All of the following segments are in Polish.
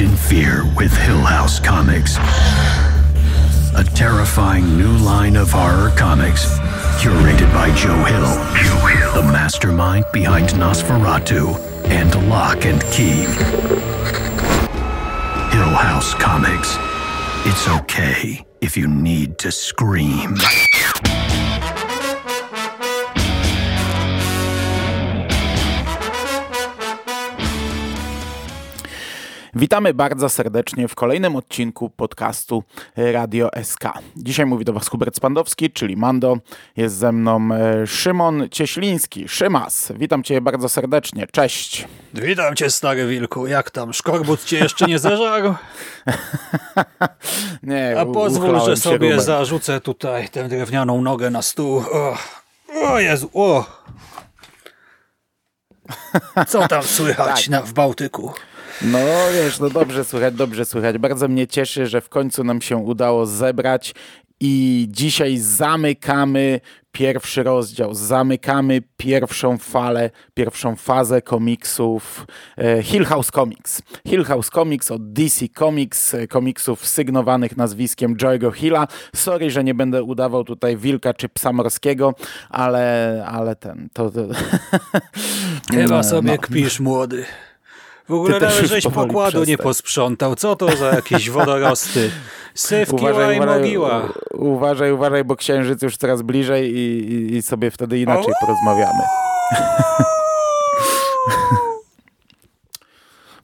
In fear with Hill House Comics. A terrifying new line of horror comics curated by Joe Hill, Joe Hill, the mastermind behind Nosferatu and Lock and Key. Hill House Comics. It's okay if you need to scream. Witamy bardzo serdecznie w kolejnym odcinku podcastu Radio SK. Dzisiaj mówi do Was Hubert Spandowski, czyli Mando. Jest ze mną e, Szymon Cieśliński. Szymas, witam Cię bardzo serdecznie. Cześć. Witam Cię, stary wilku. Jak tam? Szkorbut Cię jeszcze nie zeżarł? nie, A pozwól, że sobie zarzucę tutaj tę drewnianą nogę na stół. O, o Jezu, o! Co tam słychać tak. na, w Bałtyku? No wiesz, no dobrze słychać, dobrze słychać. Bardzo mnie cieszy, że w końcu nam się udało zebrać i dzisiaj zamykamy pierwszy rozdział, zamykamy pierwszą falę, pierwszą fazę komiksów e, Hill House Comics. Hill House Comics od DC Comics, e, komiksów sygnowanych nazwiskiem Joe'ego Hilla. Sorry, że nie będę udawał tutaj wilka czy psa morskiego, ale, ale ten, to... to Chyba sobie no. kpisz, młody. W ogóle nawet żeś pokładu przestań. nie posprzątał. Co to za jakieś wodorosty? Syf, uważaj, kiła i mogiła. Uważaj, uważaj, bo księżyc już coraz bliżej i, i, i sobie wtedy inaczej porozmawiamy.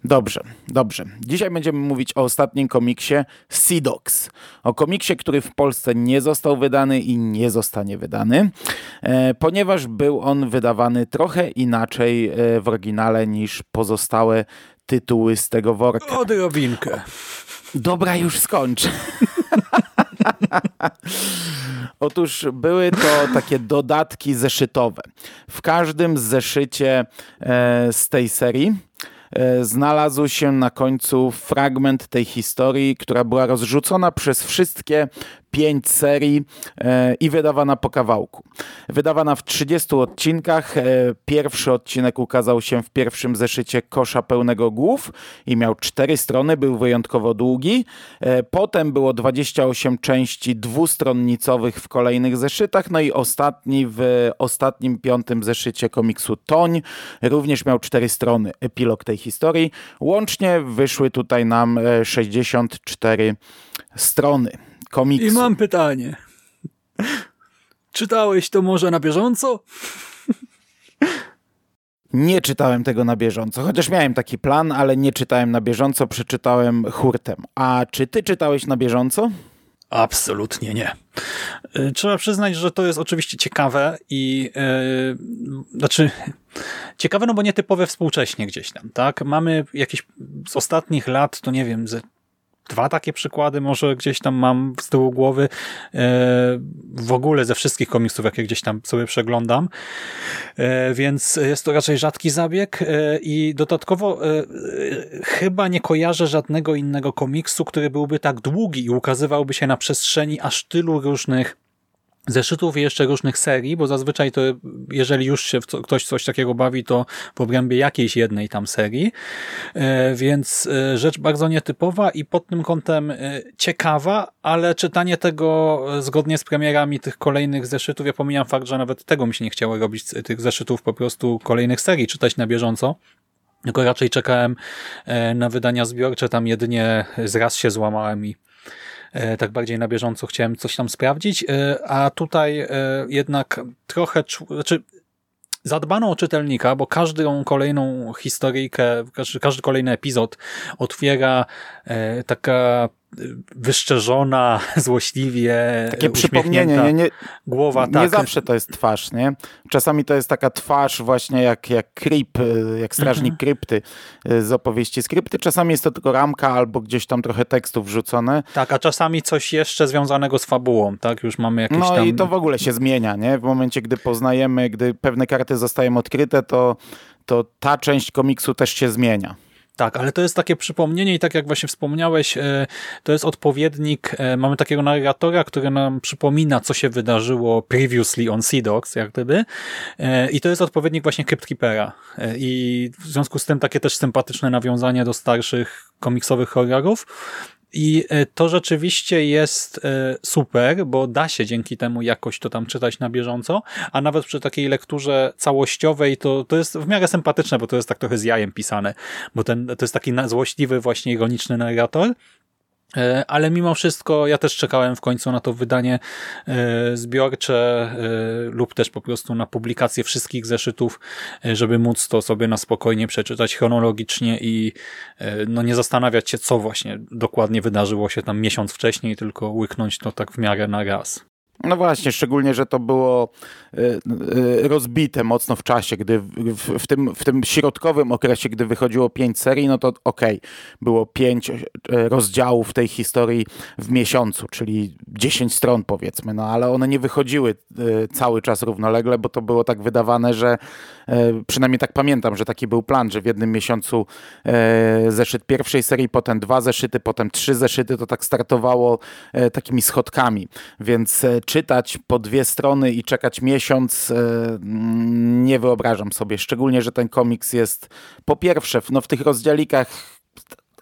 Dobrze, dobrze. Dzisiaj będziemy mówić o ostatnim komiksie Seedox. O komiksie, który w Polsce nie został wydany i nie zostanie wydany, e, ponieważ był on wydawany trochę inaczej e, w oryginale niż pozostałe tytuły z tego worka. Odrobinkę. Dobra, już skończę. Otóż były to takie dodatki zeszytowe. W każdym zeszycie e, z tej serii znalazł się na końcu fragment tej historii, która była rozrzucona przez wszystkie pięć serii e, i wydawana po kawałku. Wydawana w 30 odcinkach. E, pierwszy odcinek ukazał się w pierwszym zeszycie Kosza Pełnego Głów i miał cztery strony, był wyjątkowo długi. E, potem było 28 części dwustronnicowych w kolejnych zeszytach, no i ostatni w ostatnim piątym zeszycie komiksu Toń również miał cztery strony, epilog tej historii. Łącznie wyszły tutaj nam 64 strony komiksu. I mam pytanie. Czytałeś to może na bieżąco? Nie czytałem tego na bieżąco, chociaż miałem taki plan, ale nie czytałem na bieżąco, przeczytałem hurtem. A czy ty czytałeś na bieżąco? Absolutnie nie. Y, trzeba przyznać, że to jest oczywiście ciekawe i yy, znaczy ciekawe, no bo nietypowe współcześnie gdzieś tam, tak? Mamy jakieś z ostatnich lat, to nie wiem, ze dwa takie przykłady może gdzieś tam mam z tyłu głowy e, w ogóle ze wszystkich komiksów, jakie gdzieś tam sobie przeglądam, e, więc jest to raczej rzadki zabieg e, i dodatkowo chyba nie kojarzę żadnego innego komiksu, który byłby tak długi i ukazywałby się na przestrzeni aż tylu różnych zeszytów i jeszcze różnych serii, bo zazwyczaj to jeżeli już się ktoś coś takiego bawi, to w obrębie jakiejś jednej tam serii, e, więc e, rzecz bardzo nietypowa i pod tym kątem e, ciekawa, ale czytanie tego zgodnie z premierami tych kolejnych zeszytów, ja pomijam fakt, że nawet tego mi się nie chciało robić, tych zeszytów po prostu kolejnych serii czytać na bieżąco, tylko raczej czekałem na wydania zbiorcze, tam jedynie z się złamałem i tak bardziej na bieżąco chciałem coś tam sprawdzić, e, a tutaj e, jednak trochę, znaczy zadbano o czytelnika, bo każdą kolejną historyjkę, każdy, każdy kolejny epizod otwiera taka wyszczerzona, złośliwie Takie przypomnienie, nie, nie, głowa. Nie tak. zawsze to jest twarz, nie? Czasami to jest taka twarz właśnie jak, jak Creep, y, jak strażnik mhm. krypty y, z opowieści skrypty. Czasami jest to tylko ramka albo gdzieś tam trochę tekstów wrzucone. Tak, a czasami coś jeszcze związanego z fabułą, tak? Już mamy jakieś no tam... i to w ogóle się zmienia, nie? W momencie, gdy poznajemy, gdy pewne karty zostają odkryte, to, to ta część komiksu też się zmienia. Tak, ale to jest takie przypomnienie i tak jak właśnie wspomniałeś, e, to jest odpowiednik, e, mamy takiego narratora, który nam przypomina, co się wydarzyło previously on Sea Dogs, jak gdyby. E, i to jest odpowiednik właśnie Crypt Keepera i w związku z tym takie też sympatyczne nawiązanie do starszych komiksowych horrorów, i e, to rzeczywiście jest e, super, bo da się dzięki temu jakoś to tam czytać na bieżąco, a nawet przy takiej lekturze całościowej to, to jest w miarę sympatyczne, bo to jest tak trochę z jajem pisane, bo ten, to jest taki złośliwy, właśnie ironiczny narrator, ale mimo wszystko ja też czekałem w końcu na to wydanie e, zbiorcze e, lub też po prostu na publikację wszystkich zeszytów, żeby móc to sobie na spokojnie przeczytać chronologicznie i no nie zastanawiać się, co właśnie dokładnie wydarzyło się tam miesiąc wcześniej, tylko łyknąć to tak w miarę na raz. No właśnie, szczególnie, że to było e, e, rozbite mocno w czasie, gdy w, w, tym, w tym środkowym okresie, gdy wychodziło pięć serii, no to okej, okay, było pięć e, rozdziałów tej historii w miesiącu, czyli 10 stron powiedzmy, no ale one nie wychodziły cały czas równolegle, bo to było tak wydawane, że przynajmniej tak pamiętam, że taki był plan, że w jednym miesiącu zeszyt pierwszej serii, potem dwa zeszyty, potem trzy zeszyty, to tak startowało takimi schodkami, więc czytać po dwie strony i czekać miesiąc, e, nie wyobrażam sobie. Szczególnie, że ten komiks jest po pierwsze no, w tych rozdziałikach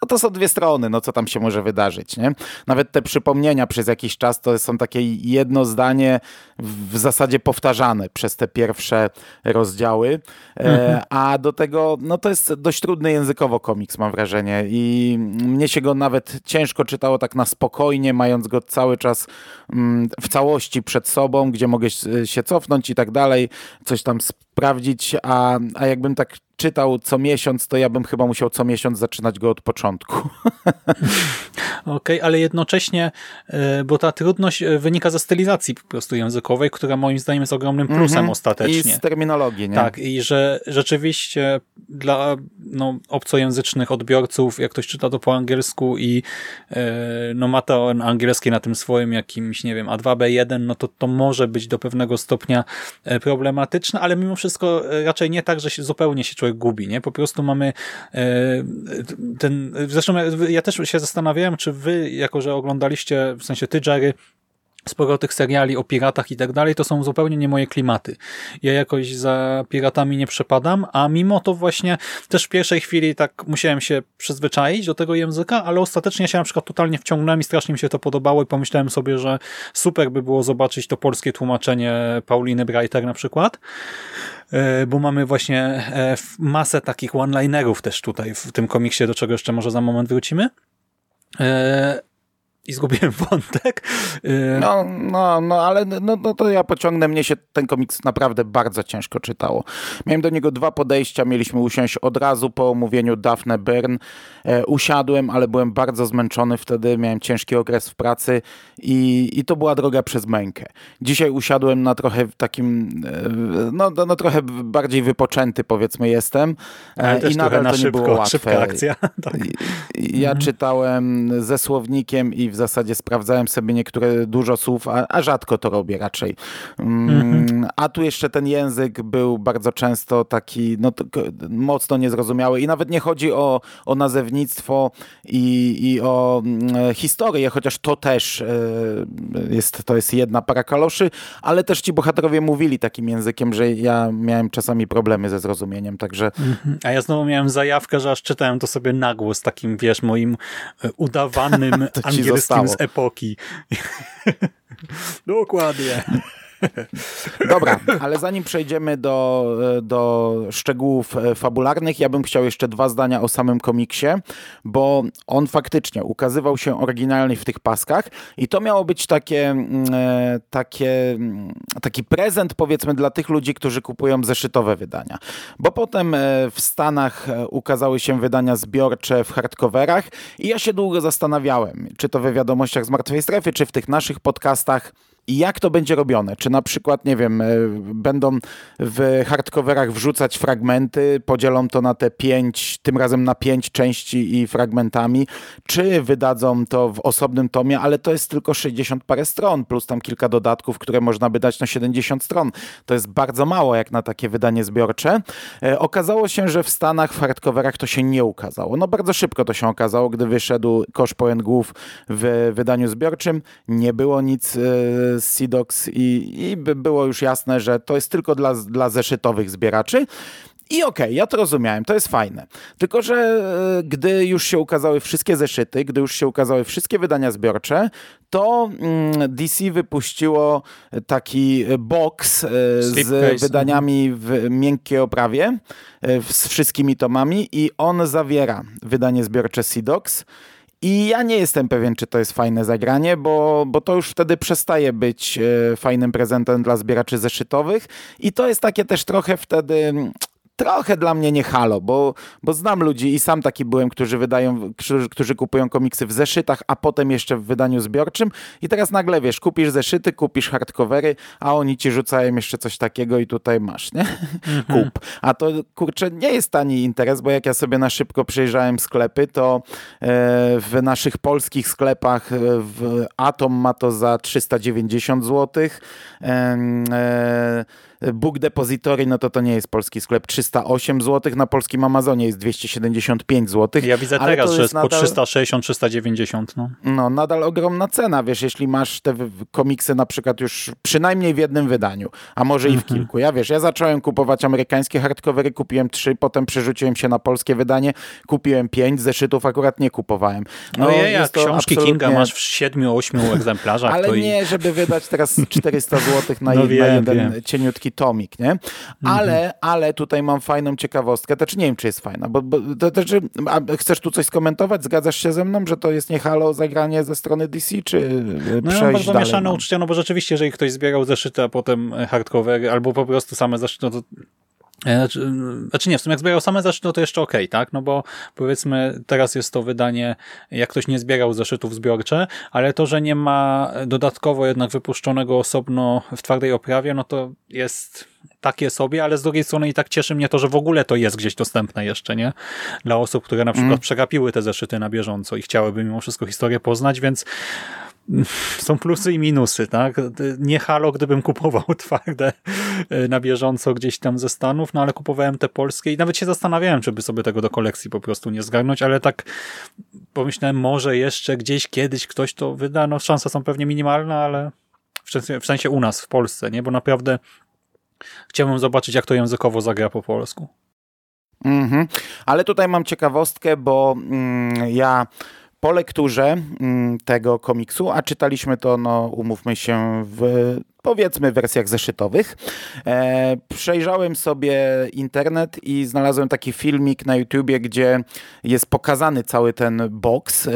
no to są dwie strony, no co tam się może wydarzyć, nie? Nawet te przypomnienia przez jakiś czas to są takie jedno zdanie w zasadzie powtarzane przez te pierwsze rozdziały, e, mhm. a do tego, no to jest dość trudny językowo komiks, mam wrażenie i mnie się go nawet ciężko czytało tak na spokojnie, mając go cały czas mm, w całości przed sobą, gdzie mogę się cofnąć i tak dalej, coś tam sprawdzić, a, a jakbym tak czytał co miesiąc, to ja bym chyba musiał co miesiąc zaczynać go od początku. Okej, okay, ale jednocześnie, e, bo ta trudność e, wynika ze stylizacji po prostu językowej, która moim zdaniem jest ogromnym plusem mm -hmm. ostatecznie. I z terminologii, nie? Tak, i że rzeczywiście dla no, obcojęzycznych odbiorców, jak ktoś czyta to po angielsku i e, no, ma to angielski na tym swoim jakimś, nie wiem, A2B1, no to to może być do pewnego stopnia problematyczne, ale mimo wszystko raczej nie tak, że się zupełnie się człowiek człowiek gubi, nie? Po prostu mamy e, ten, zresztą ja też się zastanawiałem, czy wy, jako że oglądaliście, w sensie ty, Jerry, sporo tych seriali o piratach i tak dalej, to są zupełnie nie moje klimaty. Ja jakoś za piratami nie przepadam, a mimo to właśnie też w pierwszej chwili tak musiałem się przyzwyczaić do tego języka, ale ostatecznie się na przykład totalnie wciągnąłem i strasznie mi się to podobało i pomyślałem sobie, że super by było zobaczyć to polskie tłumaczenie Pauliny Breiter na przykład, e, bo mamy właśnie e, masę takich one-linerów też tutaj w tym komiksie, do czego jeszcze może za moment wrócimy. I zgubiłem wątek. Y, no, no, no ale no, no to ja pociągnę. Mnie się ten komiks naprawdę bardzo ciężko czytało. Miałem do niego dwa podejścia. Mieliśmy usiąść od razu po omówieniu Daphne Byrne. E, usiadłem, ale byłem bardzo zmęczony wtedy. Miałem ciężki okres w pracy i, i to była droga przez mękę. Dzisiaj usiadłem na trochę takim, e, no, no, no trochę bardziej wypoczęty powiedzmy jestem. E, I nadal to nie było łatwe. akcja. tak. Ja mhm. czytałem ze słownikiem i w zasadzie sprawdzałem sobie niektóre dużo słów, a, a rzadko to robię raczej. Mm, A tu jeszcze ten język był bardzo często taki no, mocno niezrozumiały i nawet nie chodzi o, o nazewnictwo i, i o mm, historię, chociaż to też e, jest, to jest jedna para kaloszy, ale też ci bohaterowie mówili takim językiem, że ja miałem czasami problemy ze zrozumieniem, także... Mhm. A ja znowu miałem zajawkę, że aż czytałem to sobie na głos, takim, wiesz, moim e, udawanym angielskim z epoki. Dokładnie. Dobra, ale zanim przejdziemy do, do szczegółów e, fabularnych, ja bym chciał jeszcze dwa zdania o samym komiksie, bo on faktycznie ukazywał się oryginalnie w tych paskach i to miało być takie, mm, e, takie, mm, taki prezent powiedzmy dla tych ludzi, którzy kupują zeszytowe wydania. Bo potem e, w Stanach ukazały się wydania zbiorcze w hardcoverach i ja się długo zastanawiałem, czy to we wiadomościach z Martwej Strefy, czy w tych naszych podcastach, i jak to będzie robione? Czy na przykład, nie wiem, e, będą w hardcoverach wrzucać fragmenty, podzielą to na te pięć, tym razem na pięć części i fragmentami, czy wydadzą to w osobnym tomie, ale to jest tylko 60 parę stron, plus tam kilka dodatków, które można by dać na 70 stron. To jest bardzo mało jak na takie wydanie zbiorcze. E, okazało się, że w Stanach w hardcoverach to się nie ukazało. No bardzo szybko to się okazało, gdy wyszedł Kosz Pełen Głów w wydaniu zbiorczym. Nie było nic e, z Sidox i, i było już jasne, że to jest tylko dla, dla zeszytowych zbieraczy. I okej, okay, ja to rozumiałem, to jest fajne. Tylko, że e, gdy już się ukazały wszystkie zeszyty, gdy już się ukazały wszystkie wydania zbiorcze, to mm, DC wypuściło taki box e, z wydaniami w miękkiej oprawie, e, z wszystkimi tomami i on zawiera wydanie zbiorcze Sidox. I ja nie jestem pewien, czy to jest fajne zagranie, bo, bo to już wtedy przestaje być fajnym prezentem dla zbieraczy zeszytowych. I to jest takie też trochę wtedy trochę dla mnie nie halo, bo, bo znam ludzi i sam taki byłem, którzy wydają, którzy, którzy kupują komiksy w zeszytach, a potem jeszcze w wydaniu zbiorczym i teraz nagle wiesz, kupisz zeszyty, kupisz hardcovery, a oni ci rzucają jeszcze coś takiego i tutaj masz, nie? Kup. A to kurczę, nie jest tani interes, bo jak ja sobie na szybko przejrzałem sklepy, to e, w naszych polskich sklepach e, Atom ma to za 390 zł. Book Depository, no to to nie jest polski sklep, 308 zł, na polskim Amazonie jest 275 zł. Ja widzę teraz, że jest nadal, po 360, 390. No. no, nadal ogromna cena, wiesz, jeśli masz te komiksy na przykład już przynajmniej w jednym wydaniu, a może i w mhm. kilku. Ja wiesz, ja zacząłem kupować amerykańskie hardcovery, kupiłem trzy, potem przerzuciłem się na polskie wydanie, kupiłem pięć, zeszytów akurat nie kupowałem. No, no je, jak książki absolutnie... Kinga masz w siedmiu, ośmiu egzemplarzach. Ale nie, i... żeby wydać teraz 400 zł na, no wiem, na jeden wiem. cieniutki taki tomik, nie? Ale, mhm. ale tutaj mam fajną ciekawostkę, to czy nie wiem, czy jest fajna, bo, bo to, to, czy, chcesz tu coś skomentować? Zgadzasz się ze mną, że to jest nie halo zagranie ze strony DC, czy e, no, ja bardzo mieszane uczucia, no bo rzeczywiście, jeżeli ktoś zbierał zeszyty, a potem hardcover, albo po prostu same zeszyty, no to znaczy, znaczy nie, w sumie jak zbierał same zeszyty, no to jeszcze okej, okay, tak? No bo powiedzmy teraz jest to wydanie, jak ktoś nie zbierał zeszytów zbiorcze, ale to, że nie ma dodatkowo jednak wypuszczonego osobno w twardej oprawie, no to jest takie sobie, ale z drugiej strony i tak cieszy mnie to, że w ogóle to jest gdzieś dostępne jeszcze, nie? Dla osób, które na przykład mm. przegapiły te zeszyty na bieżąco i chciałyby mimo wszystko historię poznać, więc są plusy i minusy, tak? Nie halo, gdybym kupował twarde e, na bieżąco gdzieś tam ze Stanów, no ale kupowałem te polskie i nawet się zastanawiałem, czy by sobie tego do kolekcji po prostu nie zgarnąć, ale tak pomyślałem, może jeszcze gdzieś kiedyś ktoś to wyda, no szanse są pewnie minimalne, ale w sensie, u nas, w Polsce, nie? Bo naprawdę chciałbym zobaczyć, jak to językowo zagra po polsku. Mhm. Ale tutaj mam ciekawostkę, bo mm, ja po lekturze mm, tego komiksu, a czytaliśmy to, no umówmy się, w powiedzmy wersjach zeszytowych. E, przejrzałem sobie internet i znalazłem taki filmik na YouTubie, gdzie jest pokazany cały ten box e,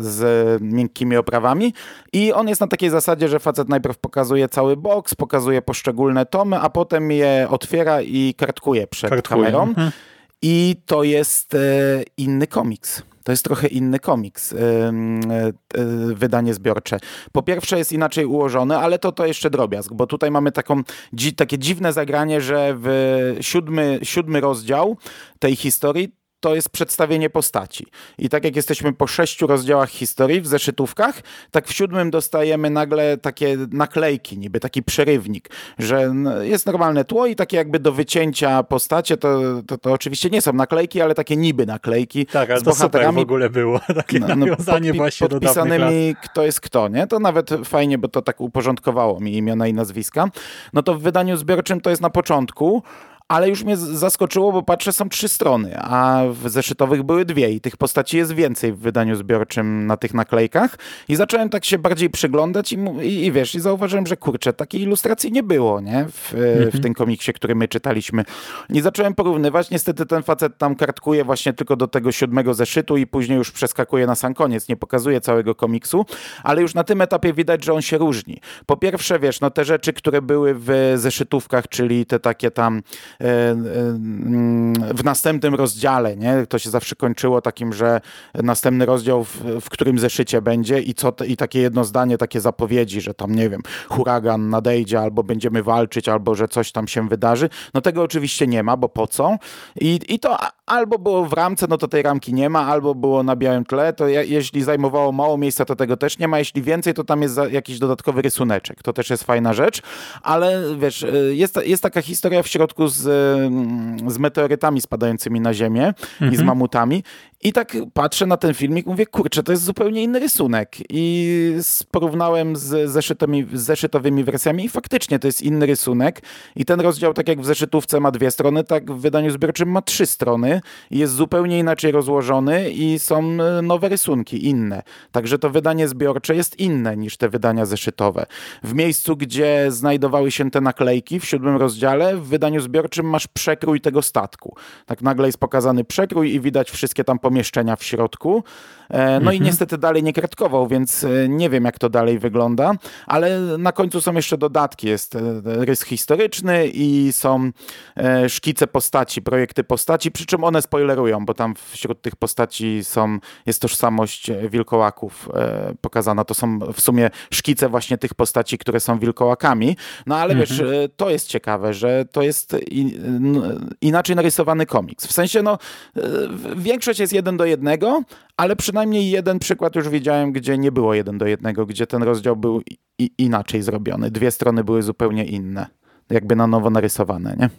z miękkimi oprawami i on jest na takiej zasadzie, że facet najpierw pokazuje cały box, pokazuje poszczególne tomy, a potem je otwiera i kartkuje przed kartkuje. kamerą. Mhm. I to jest e, inny komiks to jest trochę inny komiks, e, e, wydanie zbiorcze. Po pierwsze jest inaczej ułożone, ale to to jeszcze drobiazg, bo tutaj mamy taką, takie dziwne zagranie, że w siódmy, siódmy rozdział tej historii to jest przedstawienie postaci. I tak jak jesteśmy po sześciu rozdziałach historii w zeszytówkach, tak w siódmym dostajemy nagle takie naklejki, niby taki przerywnik, że jest normalne tło i takie jakby do wycięcia postacie, to, to, to oczywiście nie są naklejki, ale takie niby naklejki. Tak, ale z to super w ogóle było, takie no, no, nawiązanie podpi- właśnie podpisanymi kto jest kto, nie? To nawet fajnie, bo to tak uporządkowało mi imiona i nazwiska. No to w wydaniu zbiorczym to jest na początku, ale już mnie zaskoczyło, bo patrzę, są trzy strony, a w zeszytowych były dwie i tych postaci jest więcej w wydaniu zbiorczym na tych naklejkach i zacząłem tak się bardziej przyglądać i, i, i wiesz, i zauważyłem, że kurczę, takiej ilustracji nie było, nie? W, mhm. w tym komiksie, który my czytaliśmy. I zacząłem porównywać, niestety ten facet tam kartkuje właśnie tylko do tego siódmego zeszytu i później już przeskakuje na sam koniec, nie pokazuje całego komiksu, ale już na tym etapie widać, że on się różni. Po pierwsze, wiesz, no te rzeczy, które były w zeszytówkach, czyli te takie tam w następnym rozdziale, nie? To się zawsze kończyło takim, że następny rozdział w, w którym zeszycie będzie i, co, i takie jedno zdanie, takie zapowiedzi, że tam, nie wiem, huragan nadejdzie, albo będziemy walczyć, albo że coś tam się wydarzy. No tego oczywiście nie ma, bo po co? I, i to albo było w ramce, no to tej ramki nie ma, albo było na białym tle, to jeśli zajmowało mało miejsca, to tego też nie ma. Jeśli więcej, to tam jest jakiś dodatkowy rysuneczek. To też jest fajna rzecz, ale wiesz, y, jest, jest taka historia w środku z, mm, z meteorytami spadającymi na Ziemię mhm. i z mhm. mamutami i tak patrzę na ten filmik, mówię, kurczę, to jest zupełnie inny rysunek. I porównałem z zeszytowymi, z zeszytowymi wersjami i faktycznie to jest inny rysunek. I ten rozdział, tak jak w zeszytówce ma dwie strony, tak w wydaniu zbiorczym ma trzy strony. I jest zupełnie inaczej rozłożony i są e, nowe rysunki, inne. Także to wydanie zbiorcze jest inne niż te wydania zeszytowe. W miejscu, gdzie znajdowały się te naklejki w siódmym rozdziale, w wydaniu zbiorczym masz przekrój tego statku. Tak nagle jest pokazany przekrój i widać wszystkie tam pomieszczenia w środku. E, no mhm. i niestety dalej nie kratkował, więc e, nie wiem jak to dalej wygląda, ale na końcu są jeszcze dodatki. Jest e, rys historyczny i są szkice postaci, projekty postaci, przy czym one spoilerują, bo tam wśród tych postaci są, jest tożsamość wilkołaków pokazana. To są w sumie szkice właśnie tych postaci, które są wilkołakami. No ale mhm. wiesz, to jest ciekawe, że to jest inaczej narysowany komiks. W sensie, no, większość jest jeden do jednego, ale przynajmniej jeden przykład już widziałem, gdzie nie było jeden do jednego, gdzie ten rozdział był inaczej zrobiony. Dwie strony były zupełnie inne, jakby na nowo narysowane, nie?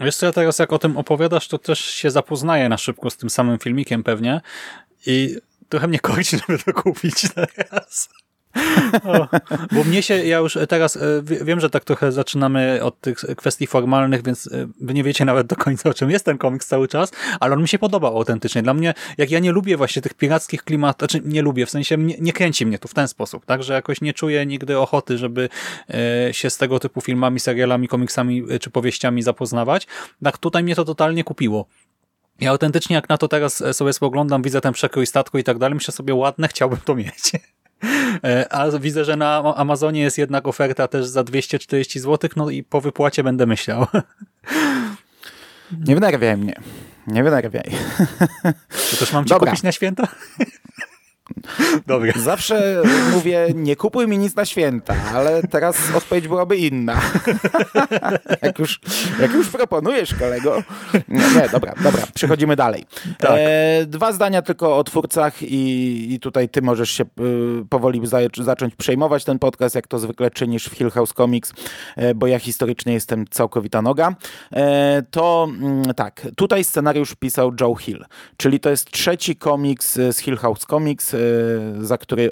Wiesz co, ja teraz jak o tym opowiadasz, to też się zapoznaję na szybko z tym samym filmikiem pewnie i trochę mnie korci, żeby to kupić teraz. O, bo mnie się, ja już teraz e, wiem, że tak trochę zaczynamy od tych kwestii formalnych, więc e, wy nie wiecie nawet do końca, o czym jest ten komiks cały czas, ale on mi się podobał autentycznie. Dla mnie, jak ja nie lubię właśnie tych pirackich klimatów, znaczy nie lubię, w sensie nie, nie kręci mnie tu w ten sposób, tak, że jakoś nie czuję nigdy ochoty, żeby e, się z tego typu filmami, serialami, komiksami czy powieściami zapoznawać. Tak tutaj mnie to totalnie kupiło. Ja autentycznie jak na to teraz sobie spoglądam, widzę ten przekrój statku i tak dalej, myślę sobie ładne, chciałbym to mieć. E, a widzę, że na Amazonie jest jednak oferta też za 240 zł, no i po wypłacie będę myślał. Nie wnerwiaj mnie. Nie wnerwiaj. To też mam ci Dobra. kupić na święta? Dobra. Zawsze mówię, nie kupuj mi nic na święta, ale teraz odpowiedź byłaby inna. jak, już, jak już proponujesz, kolego. Nie, nie dobra, dobra, przechodzimy dalej. Tak. E, dwa zdania tylko o twórcach i, i tutaj ty możesz się y, powoli za, zacząć przejmować ten podcast, jak to zwykle czynisz w Hill House Comics, e, bo ja historycznie jestem całkowita noga. E, to mm, tak, tutaj scenariusz pisał Joe Hill, czyli to jest trzeci komiks z Hill House Comics, za który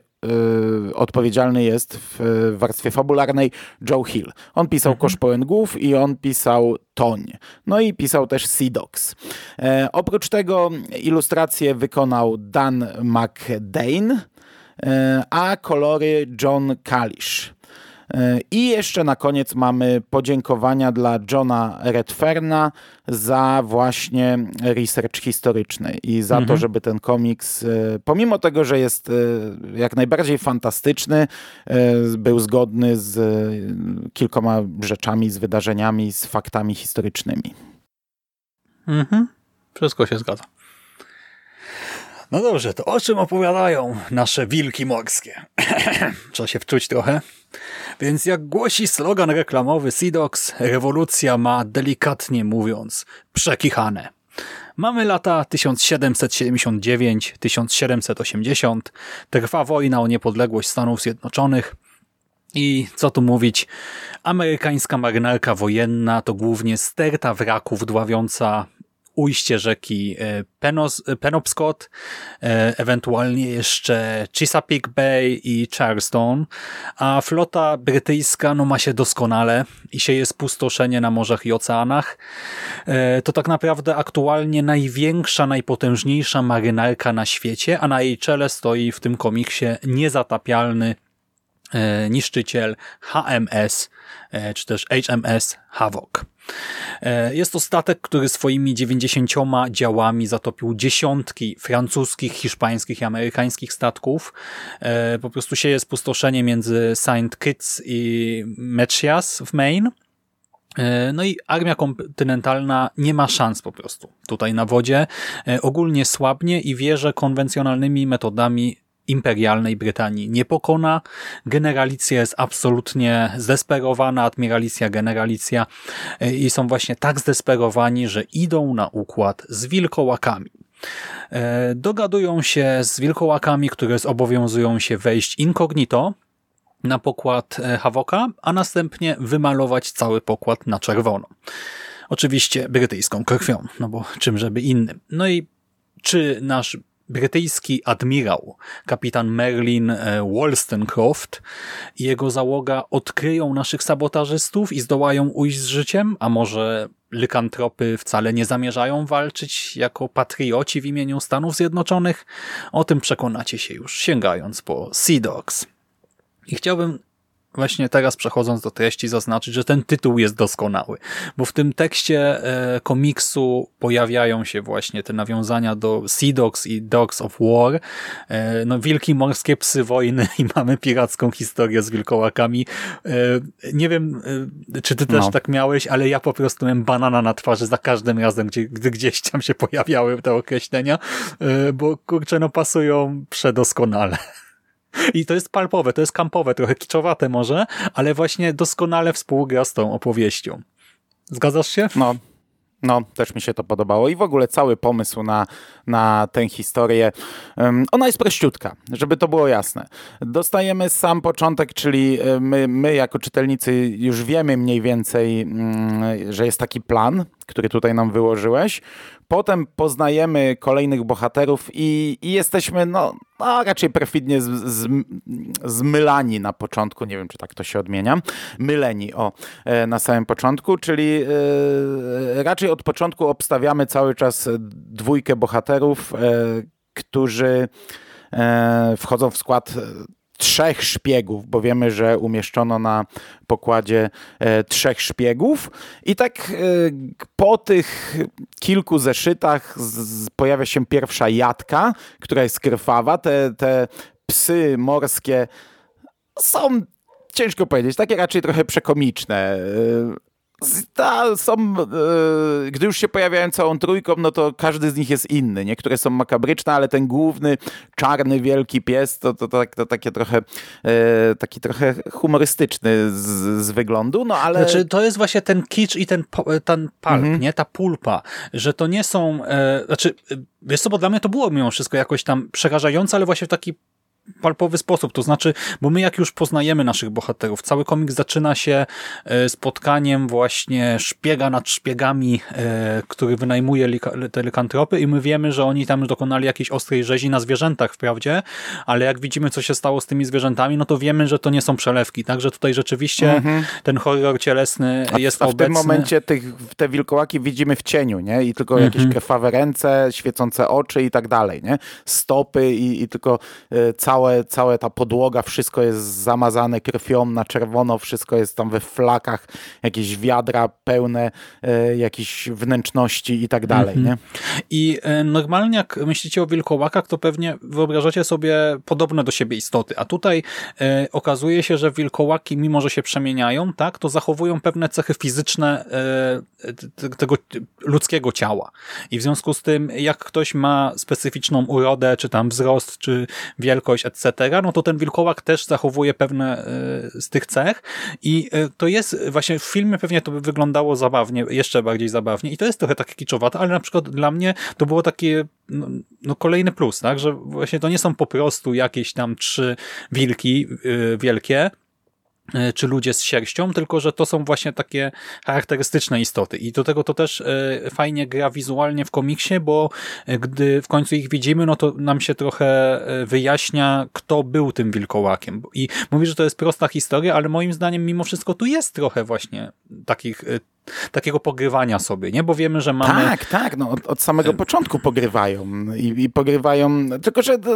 y, odpowiedzialny jest w warstwie fabularnej Joe Hill. On pisał mhm. Kosz pełen głów i on pisał Toń. No i pisał też Sea Dogs. E, oprócz tego ilustrację wykonał Dan McDane, e, a kolory John Kalisz. E, I jeszcze na koniec mamy podziękowania dla Johna Redferna za właśnie research historyczny i za mhm. to, żeby ten komiks, e, pomimo tego, że jest e, jak najbardziej fantastyczny, był zgodny z kilkoma rzeczami, z wydarzeniami, z faktami historycznymi. Mhm. Wszystko się zgadza. No dobrze, to o czym opowiadają nasze wilki morskie? Trzeba się wczuć trochę. Więc jak głosi slogan reklamowy Sidox, rewolucja ma delikatnie mówiąc przekichane. Mamy lata 1779-1780, trwa wojna o niepodległość Stanów Zjednoczonych. I co tu mówić, amerykańska marynarka wojenna to głównie sterta wraków dławiąca ujście rzeki e, Penos, e, Penobscot, e, ewentualnie jeszcze Chesapeake Bay i Charleston, a flota brytyjska no, ma się doskonale i się jest pustoszenie na morzach i oceanach. To tak naprawdę aktualnie największa, najpotężniejsza marynarka na świecie, a na jej czele stoi w tym komiksie niezatapialny niszczyciel HMS, czy też HMS Havoc. E, jest to statek, który swoimi 90 działami zatopił dziesiątki francuskich, hiszpańskich i amerykańskich statków. E, po prostu sieje spustoszenie między St. Kitts i Machias w Maine. E, no i armia kontynentalna nie ma szans po prostu tutaj na wodzie. Ogólnie słabnie i wie, że konwencjonalnymi metodami imperialnej Brytanii nie pokona. Generalicja jest absolutnie zdesperowana, admiralicja, generalicja e, i są właśnie tak zdesperowani, że idą na układ z wilkołakami. Dogadują się z wilkołakami, które zobowiązują się wejść incognito, na pokład e, Havoka, a następnie wymalować cały pokład na czerwono. Oczywiście brytyjską krwią, no bo czym żeby innym. No i czy nasz brytyjski admirał, kapitan Merlin e, Wollstonecroft i jego załoga odkryją naszych sabotażystów i zdołają ujść z życiem, a może lykantropy wcale nie zamierzają walczyć jako patrioci w imieniu Stanów Zjednoczonych? O tym przekonacie się już sięgając po Sea Dogs. I chciałbym właśnie teraz przechodząc do treści zaznaczyć, że ten tytuł jest doskonały, bo w tym tekście e, komiksu pojawiają się właśnie te nawiązania do Sea Dogs i Dogs of War, e, no wilki morskie, psy wojny i mamy piracką historię z wilkołakami. E, nie wiem, czy ty też no. tak miałeś, ale ja po prostu miałem banana na twarzy za każdym razem, gdzie, gdy gdzieś tam się pojawiały te określenia, bo kurczę, no pasują przedoskonale. I to jest palpowe, to jest kampowe, trochę kiczowate może, ale właśnie doskonale współgra z tą opowieścią. Zgadzasz się? No, no, też mi się to podobało i w ogóle cały pomysł na, na tę historię, um, ona jest prościutka, żeby to było jasne. Dostajemy sam początek, czyli my, my jako czytelnicy już wiemy mniej więcej, um, że jest taki plan, który tutaj nam wyłożyłeś. Potem poznajemy kolejnych bohaterów i, i jesteśmy no, no, raczej perfidnie z, z, zmylani na początku, nie wiem czy tak to się odmienia, myleni o, e, na samym początku, czyli e, raczej od początku obstawiamy cały czas dwójkę bohaterów, e, którzy wchodzą w skład trzech szpiegów, bo wiemy, że umieszczono na pokładzie e, trzech szpiegów. I tak e, po tych kilku zeszytach z, pojawia się pierwsza jadka, która jest krwawa. Te, te psy morskie są ciężko powiedzieć, takie raczej trochę przekomiczne. E, ta, są, e, gdy już się pojawiają całą trójką, no to każdy z nich jest inny. Niektóre są makabryczne, ale ten główny, czarny, wielki pies, to, to, to, to takie trochę, e, taki trochę humorystyczny z, z, wyglądu, no ale... Znaczy, to jest właśnie ten kicz i ten, ten palp, mhm. nie? Ta pulpa, że to nie są, e, znaczy, wiesz co, bo dla mnie to było mimo wszystko jakoś tam przerażające, ale właśnie w taki palpowy sposób. To znaczy, bo my jak już poznajemy naszych bohaterów, cały komik zaczyna się e, spotkaniem właśnie szpiega nad szpiegami, e, który wynajmuje te likantropy i my wiemy, że oni tam dokonali jakiejś ostrej rzezi na zwierzętach wprawdzie, ale jak widzimy, co się stało z tymi zwierzętami, no to wiemy, że to nie są przelewki. Także tutaj rzeczywiście mhm. ten horror cielesny a, jest a w obecny. w tym momencie tych, te wilkołaki widzimy w cieniu, nie? I tylko mhm. jakieś krwawe ręce, świecące oczy i tak dalej, nie? Stopy i, i tylko y, całe, całe ta podłoga, wszystko jest zamazane krwią na czerwono, wszystko jest tam we flakach, jakieś wiadra pełne e, jakichś wnętrzności i tak dalej, nie? I e, normalnie jak myślicie o wilkołakach, to pewnie wyobrażacie sobie podobne do siebie istoty, a tutaj e, okazuje się, że wilkołaki, mimo że się przemieniają, tak, to zachowują pewne cechy fizyczne e, tego ludzkiego ciała. I w związku z tym, jak ktoś ma specyficzną urodę, czy tam wzrost, czy wielkość, etc., no to ten wilkołak też zachowuje pewne e, z tych cech. I e, to jest właśnie w filmie pewnie to by wyglądało zabawnie, jeszcze bardziej zabawnie. I to jest trochę takie kiczowate, ale na przykład dla mnie to było takie no, no kolejny plus, tak, że właśnie to nie są po prostu jakieś tam trzy wilki e, wielkie, czy ludzie z sierścią, tylko że to są właśnie takie charakterystyczne istoty. I do tego to też e, fajnie gra wizualnie w komiksie, bo e, gdy w końcu ich widzimy, no to nam się trochę wyjaśnia, kto był tym wilkołakiem. I mówi, że to jest prosta historia, ale moim zdaniem mimo wszystko tu jest trochę właśnie takich takiego pogrywania sobie, nie? Bo wiemy, że mamy... Tak, tak, no od, od samego początku pogrywają i, i pogrywają, tylko że to,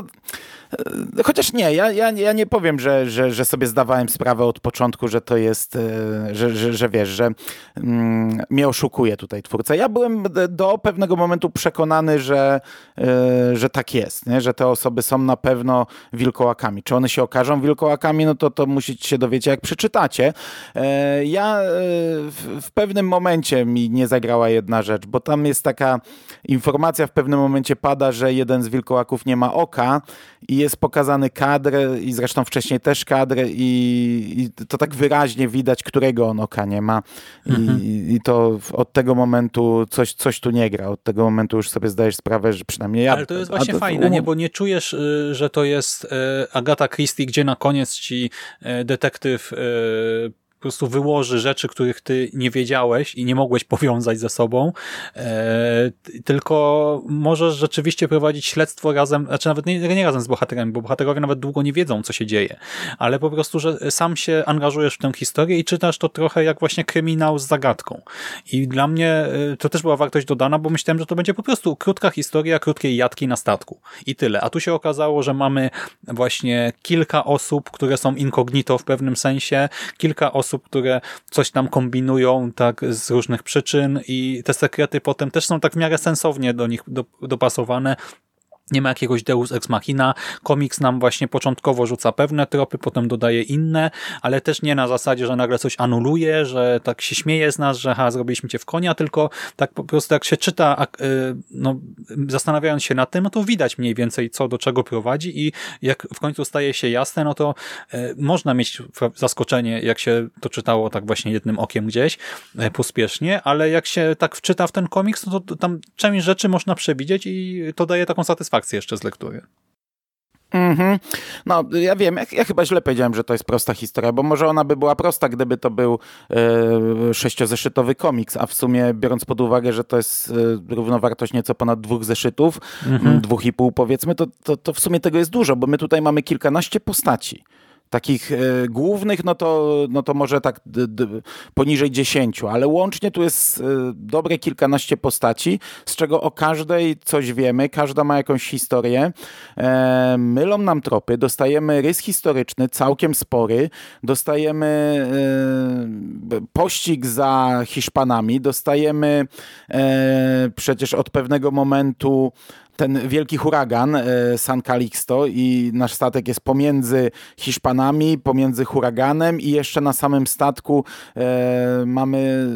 e, chociaż nie, ja, ja, ja nie powiem, że, że, że sobie zdawałem sprawę od początku, że to jest, e, że, że, że wiesz, że mm, mnie oszukuje tutaj twórca. Ja byłem do pewnego momentu przekonany, że, e, że tak jest, nie? że te osoby są na pewno wilkołakami. Czy one się okażą wilkołakami, no to, to musicie się dowiedzieć, jak przeczytacie. Ja w, w pewnym momencie mi nie zagrała jedna rzecz, bo tam jest taka informacja w pewnym momencie pada, że jeden z wilkołaków nie ma oka i jest pokazany kadr i zresztą wcześniej też kadr i, i to tak wyraźnie widać, którego on oka nie ma I, mhm. i to od tego momentu coś, coś tu nie gra. Od tego momentu już sobie zdajesz sprawę, że przynajmniej ja... Ale to jest właśnie fajne, um... nie? bo nie czujesz, y, że to jest y, Agata Christie, gdzie na koniec ci y, detektyw po prostu wyłoży rzeczy, których ty nie wiedziałeś i nie mogłeś powiązać ze sobą, e, tylko możesz rzeczywiście prowadzić śledztwo razem, znaczy nawet nie, nie razem z bohaterami, bo bohaterowie nawet długo nie wiedzą, co się dzieje, ale po prostu, że sam się angażujesz w tę historię i czytasz to trochę jak właśnie kryminał z zagadką. I dla mnie e, to też była wartość dodana, bo myślałem, że to będzie po prostu krótka historia krótkiej jatki na statku. I tyle. A tu się okazało, że mamy właśnie kilka osób, które są incognito w pewnym sensie, kilka osób, osób, które coś tam kombinują tak z różnych przyczyn i te sekrety potem też są tak w miarę sensownie do nich dopasowane nie ma jakiegoś deus ex machina. Komiks nam właśnie początkowo rzuca pewne tropy, potem dodaje inne, ale też nie na zasadzie, że nagle coś anuluje, że tak się śmieje z nas, że ha, zrobiliśmy cię w konia, tylko tak po prostu jak się czyta, y, no, zastanawiając się nad tym, no to widać mniej więcej co do czego prowadzi i jak w końcu staje się jasne, no to y, można mieć zaskoczenie, jak się to czytało tak właśnie jednym okiem gdzieś, y, pospiesznie, ale jak się tak wczyta w ten komiks, no to tam część rzeczy można przewidzieć i to daje taką satysfakcję satysfakcję jeszcze z lektury. Mhm. No, ja wiem, ja, ja, chyba źle powiedziałem, że to jest prosta historia, bo może ona by była prosta, gdyby to był e, sześciozeszytowy komiks, a w sumie biorąc pod uwagę, że to jest e, równowartość nieco ponad dwóch zeszytów, mhm. dwóch i pół powiedzmy, to, to, to w sumie tego jest dużo, bo my tutaj mamy kilkanaście postaci takich e, głównych, no to, no to może tak poniżej 10, ale łącznie tu jest e, dobre kilkanaście postaci, z czego o każdej coś wiemy, każda ma jakąś historię. E, mylą nam tropy, dostajemy rys historyczny, całkiem spory, dostajemy pościg za Hiszpanami, dostajemy przecież od pewnego momentu ten wielki huragan e, San Calixto i nasz statek jest pomiędzy Hiszpanami, pomiędzy huraganem i jeszcze na samym statku e, mamy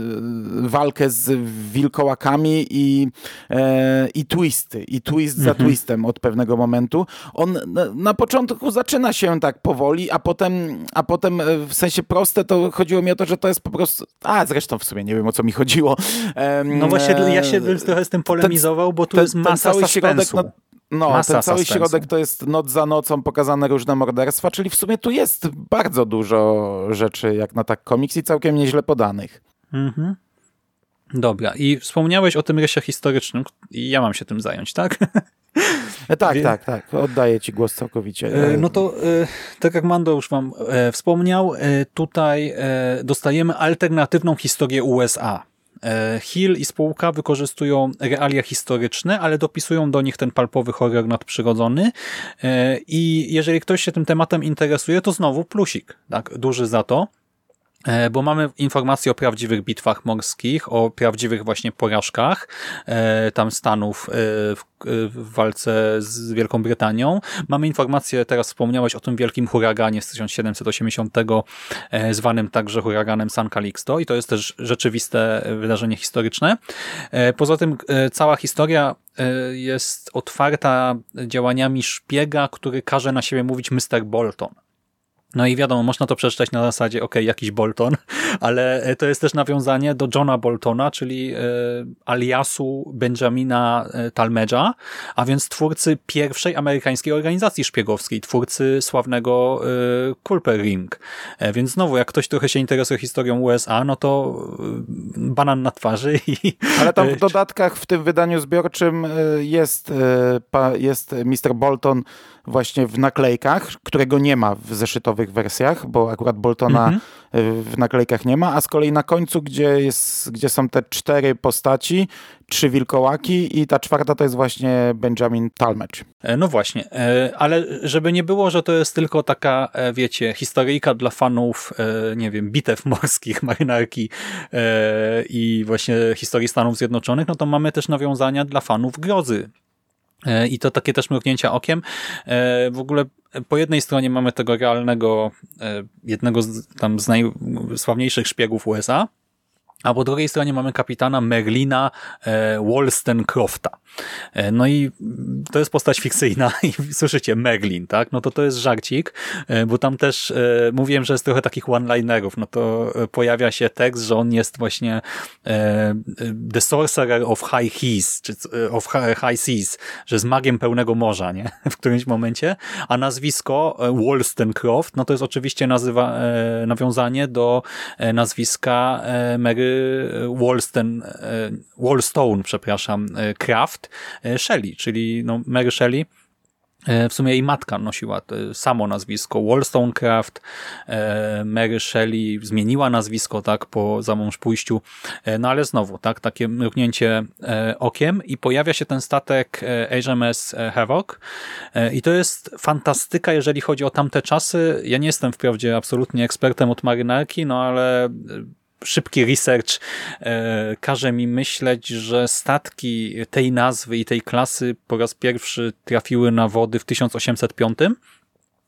walkę z wilkołakami i, e, i twisty, i twist mhm. za twistem od pewnego momentu. On na, początku zaczyna się tak powoli, a potem, a potem e, w sensie proste to chodziło mi o to, że to jest po prostu, a zresztą w sumie nie wiem o co mi chodziło. no właśnie ja się trochę z tym polemizował, bo tu ten, jest masa ten środek, no, no ten cały środek to jest noc za nocą pokazane różne morderstwa, czyli w sumie tu jest bardzo dużo rzeczy jak na tak komiks i całkiem nieźle podanych. Mhm. Dobra, i wspomniałeś o tym rysie historycznym i ja mam się tym zająć, tak? E, tak, Wie... tak, tak. Oddaję ci głos całkowicie. E, no to e, tak jak Mando już wam wspomniał, tutaj dostajemy alternatywną historię USA Hill i spółka wykorzystują realia historyczne, ale dopisują do nich ten palpowy horror nadprzyrodzony e, i jeżeli ktoś się tym tematem interesuje, to znowu plusik, tak, duży za to. E, bo mamy informacje o prawdziwych bitwach morskich, o prawdziwych właśnie porażkach e, tam Stanów e, w, walce z Wielką Brytanią. Mamy informacje, teraz wspomniałeś o tym wielkim huraganie z 1780, zwanym także huraganem San Calixto i to jest też rzeczywiste wydarzenie historyczne. Poza tym cała historia jest otwarta działaniami szpiega, który każe na siebie mówić Mr. Bolton. No i wiadomo, można to przeczytać na zasadzie, ok, jakiś Bolton, ale e, to jest też nawiązanie do Johna Boltona, czyli e, aliasu Benjamina e, Talmedża, a więc twórcy pierwszej amerykańskiej organizacji szpiegowskiej, twórcy sławnego Culper Ring. Więc znowu, jak ktoś trochę się interesuje historią USA, no to banan na twarzy. I... Ale tam w dodatkach w tym wydaniu zbiorczym jest, jest Mr. Bolton właśnie w naklejkach, którego nie ma w zeszytowych wersjach, bo akurat Boltona mhm. w naklejkach nie ma, a z kolei na końcu, gdzie, jest, gdzie są te cztery postaci, trzy wilkołaki i ta czwarta to jest właśnie Benjamin Talmadge. E, no właśnie, e, ale żeby nie było, że to jest tylko taka, e, wiecie, historyjka dla fanów, nie wiem, bitew morskich, marynarki i właśnie historii Stanów Zjednoczonych, no to mamy też nawiązania dla fanów grozy. I to takie też mrugnięcia okiem. W ogóle po jednej stronie mamy tego realnego, jednego z, tam z najsławniejszych szpiegów USA, a po drugiej stronie mamy kapitana Merlina e, Wollstonecrofta. E, no i to jest postać fikcyjna i słyszycie Merlin, tak? No to to jest żarcik, e, bo tam też mówiłem, że jest trochę takich one-linerów. No to pojawia się tekst, że on jest właśnie The Sorcerer of High Seas, czy of High Seas, że jest magiem pełnego morza, nie? W którymś momencie. A nazwisko Wollstonecroft, no to jest oczywiście nazywa, nawiązanie do nazwiska Mary Wallston, e, Wallstone, przepraszam, e, Craft e, Shelley, czyli no Mary Shelley w sumie jej matka nosiła samo nazwisko Wollstonecraft. Mary Shelley zmieniła nazwisko tak po zamąż pójściu. No ale znowu, tak, takie mrugnięcie okiem i pojawia się ten statek HMS Havoc i to jest fantastyka, jeżeli chodzi o tamte czasy. Ja nie jestem wprawdzie absolutnie ekspertem od marynarki, no ale szybki research e, każe mi myśleć, że statki tej nazwy i tej klasy po raz pierwszy trafiły na wody w 1805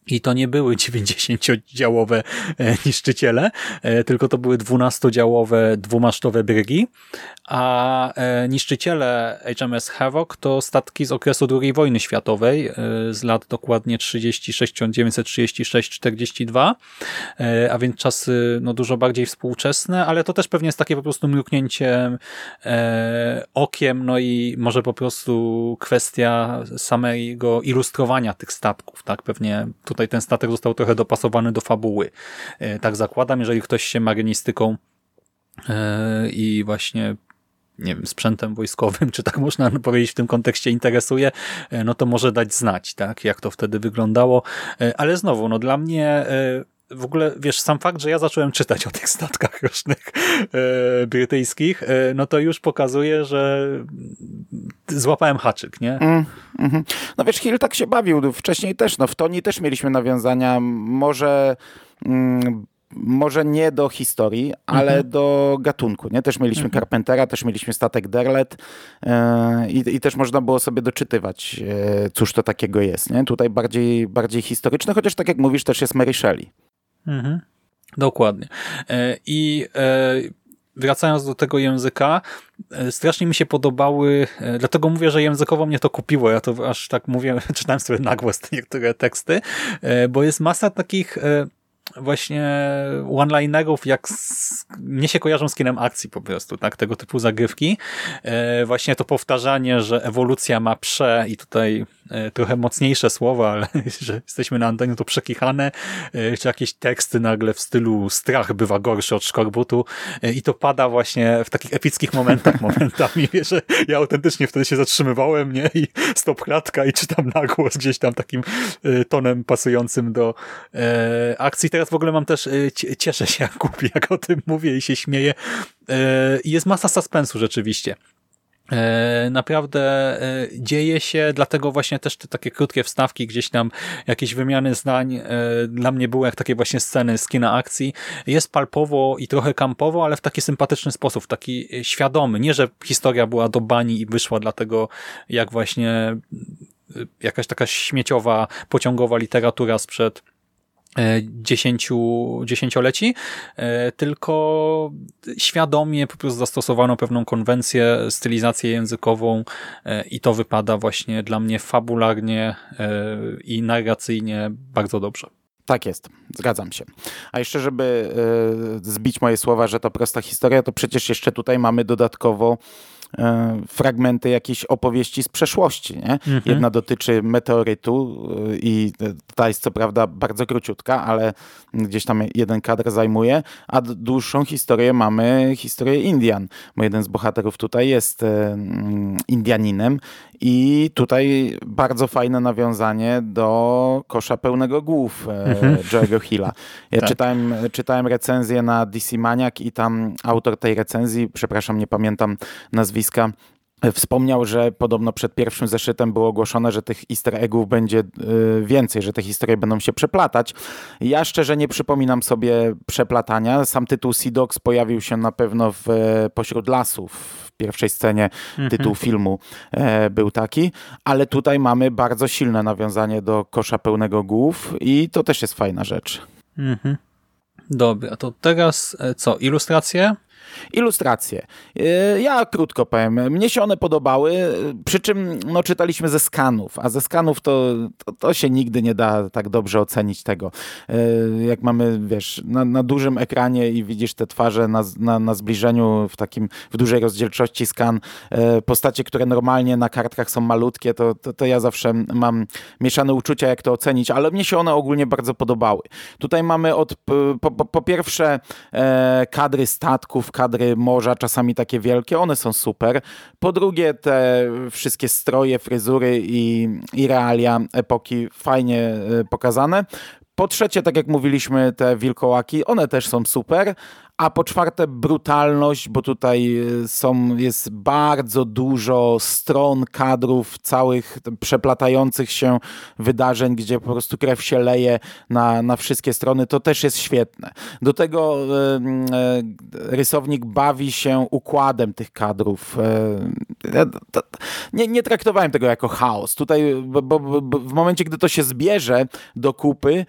i to nie były 90-działowe e, niszczyciele, e, tylko to były 12-działowe, dwumasztowe brygi, a e, niszczyciele HMS Havoc to statki z okresu II wojny światowej, z lat dokładnie 36, 1936-42, a więc czasy no, dużo bardziej współczesne, ale to też pewnie jest takie po prostu mruknięcie okiem, no i może po prostu kwestia samego ilustrowania tych statków, tak, pewnie tutaj ten statek został trochę dopasowany do fabuły. E, tak zakładam, jeżeli ktoś się marynistyką e, i właśnie nie wiem, sprzętem wojskowym, czy tak można powiedzieć w tym kontekście interesuje, e, no to może dać znać, tak, jak to wtedy wyglądało. Ale znowu, no dla mnie w ogóle, wiesz, sam fakt, że ja zacząłem czytać o tych statkach różnych e, brytyjskich, e, no to już pokazuje, że złapałem haczyk, nie? Mm, mm. No wiesz, Hill tak się bawił. Wcześniej też, no w Toni też mieliśmy nawiązania, może... Mm, może nie do historii, ale mhm. do gatunku. Nie? Też mieliśmy mhm. Carpentera, też mieliśmy statek Derlet e, i, też można było sobie doczytywać, e, cóż to takiego jest. Nie? Tutaj bardziej, bardziej historyczne, chociaż tak jak mówisz, też jest Mary Shelley. Mhm. Dokładnie. E, I wracając do tego języka, strasznie mi się podobały, dlatego mówię, że językowo mnie to kupiło, ja to aż tak mówię, czytałem sobie na głos niektóre teksty, bo jest masa takich właśnie one-linerów, jak z, mnie się kojarzą z kinem akcji po prostu, tak, tego typu zagrywki. E, właśnie to powtarzanie, że ewolucja ma prze i tutaj e, trochę mocniejsze słowa, ale że jesteśmy na antenie to przekichane, e, czy jakieś teksty nagle w stylu strach bywa gorszy od szkorbutu i to pada właśnie w takich epickich momentach momentami, że ja autentycznie wtedy się zatrzymywałem, nie, i stop klatka i czytam na głos gdzieś tam takim tonem pasującym do akcji. Teraz w ogóle mam też, y, cieszę się jak kupię, jak o tym mówię i się śmieję. Y, jest masa suspensu rzeczywiście. Y, naprawdę dzieje się, dlatego właśnie też te takie krótkie wstawki, gdzieś tam jakieś wymiany zdań dla mnie były jak takie właśnie sceny z kina akcji. Jest palpowo i trochę kampowo, ale w taki sympatyczny sposób, taki świadomy. Nie, że historia była do bani i wyszła dlatego jak właśnie jakaś taka śmieciowa, pociągowa literatura sprzed dziesięciu, dziesięcioleci, e, tylko świadomie po prostu zastosowano pewną konwencję, stylizację językową e, i to wypada właśnie dla mnie fabularnie e, i narracyjnie bardzo dobrze. Tak jest, zgadzam się. A jeszcze, żeby zbić moje słowa, że to prosta historia, to przecież jeszcze tutaj mamy dodatkowo E, fragmenty jakiejś opowieści z przeszłości. Nie? Mhm. Jedna dotyczy meteorytu e, i ta jest co prawda bardzo króciutka, ale gdzieś tam jeden kadr zajmuje, a dłuższą historię mamy historię Indian, bo jeden z bohaterów tutaj jest Indianinem I tutaj bardzo fajne nawiązanie do kosza pełnego głów e, mhm. Joe'ego Hilla. Ja tak. czytałem, czytałem recenzję na DC Maniac i tam autor tej recenzji, przepraszam, nie pamiętam nazwiska, Wspomniał, że podobno przed pierwszym zeszytem było ogłoszone, że tych easter eggów będzie y, więcej, że te historie będą się przeplatać. Ja szczerze nie przypominam sobie przeplatania. Sam tytuł Sea Dogs pojawił się na pewno w, pośród lasów. W pierwszej scenie mhm. tytuł filmu e, był taki, ale tutaj mamy bardzo silne nawiązanie do kosza pełnego głów i to też jest fajna rzecz. Mhm. Dobra, to teraz e, co? Ilustracje? Ilustracje. E, ja krótko powiem. Mnie się one podobały, przy czym no, czytaliśmy ze skanów, a ze skanów to, to, to się nigdy nie da tak dobrze ocenić tego. E, jak mamy, wiesz, na, na dużym ekranie i widzisz te twarze na, na, na, zbliżeniu w takim, w dużej rozdzielczości skan, e, postacie, które normalnie na kartkach są malutkie, to, to, to ja zawsze mam mieszane uczucia, jak to ocenić, ale mnie się one ogólnie bardzo podobały. Tutaj mamy od, po, po, po pierwsze kadry statków, kadry morza, czasami takie wielkie, one są super. Po drugie, te wszystkie stroje, fryzury i, i realia epoki fajnie e, pokazane. Po trzecie, tak jak mówiliśmy, te wilkołaki, one też są super, a po czwarte brutalność, bo tutaj y, są, jest bardzo dużo stron, kadrów, całych przeplatających się wydarzeń, gdzie po prostu krew się leje na, na wszystkie strony, to też jest świetne. Do tego y, y, rysownik bawi się układem tych kadrów. Nie, nie traktowałem tego jako chaos. Tutaj, bo, bo, bo w momencie, gdy to się zbierze do kupy,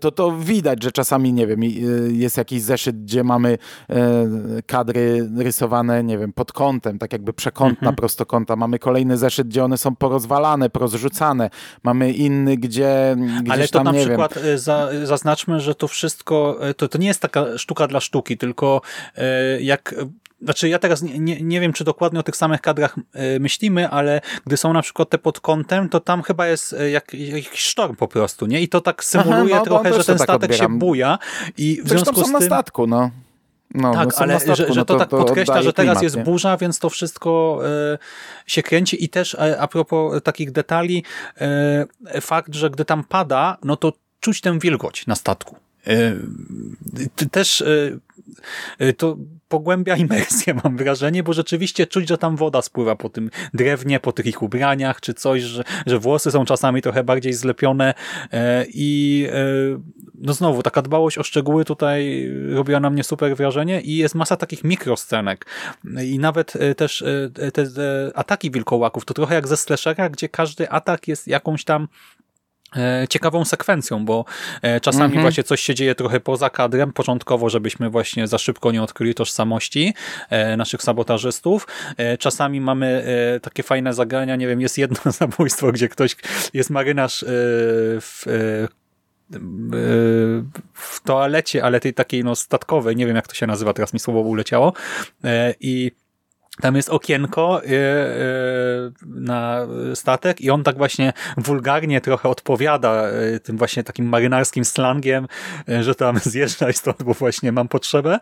to to widać, że czasami, nie wiem, jest jakiś zeszyt, gdzie mamy mamy e, kadry rysowane, nie wiem, pod kątem, tak jakby przekątna mhm. prostokąta. Mamy kolejny zeszyt, gdzie one są porozwalane, porozrzucane. Mamy inny, gdzie Ale to tam, na przykład wiem... za, zaznaczmy, że to wszystko, e, to, to nie jest taka sztuka dla sztuki, tylko e, jak znaczy ja teraz nie, nie, nie, wiem, czy dokładnie o tych samych kadrach myślimy, ale gdy są na przykład te pod kątem, to tam chyba jest jak, jakiś sztorm po prostu, nie? I to tak symuluje Aha, no, trochę, że ten tak statek odbieram. się buja i w Zresztą związku są z tym... na statku, no. No, tak, ale statku, że, że no to, to, tak podkreśla, że teraz klimat, jest nie? burza, więc to wszystko e, się kręci i też e, a propos takich detali, e, fakt, że gdy tam pada, no to czuć tę wilgoć na statku. E, też e, to pogłębia imersję, mam wrażenie, bo rzeczywiście czuć, że tam woda spływa po tym drewnie, po tych ich ubraniach, czy coś, że, że włosy są czasami trochę bardziej zlepione i no znowu, taka dbałość o szczegóły tutaj robiła na mnie super wrażenie i jest masa takich mikroscenek. I nawet też te, te ataki wilkołaków, to trochę jak ze slashera, gdzie każdy atak jest jakąś tam E, ciekawą sekwencją, bo e, czasami -hmm. właśnie coś się dzieje trochę poza kadrem, początkowo, żebyśmy właśnie za szybko nie odkryli tożsamości e, naszych sabotażystów. Czasami mamy takie fajne zagrania, nie wiem, jest jedno zabójstwo, gdzie ktoś, jest marynarz w w toalecie, ale tej takiej no statkowej, nie wiem jak to się nazywa, teraz mi słowo uleciało i tam jest okienko yy, yy, na statek i on tak właśnie wulgarnie trochę odpowiada yy, tym właśnie takim marynarskim slangiem, że tam zjeżdżaj stąd, bo właśnie mam potrzebę.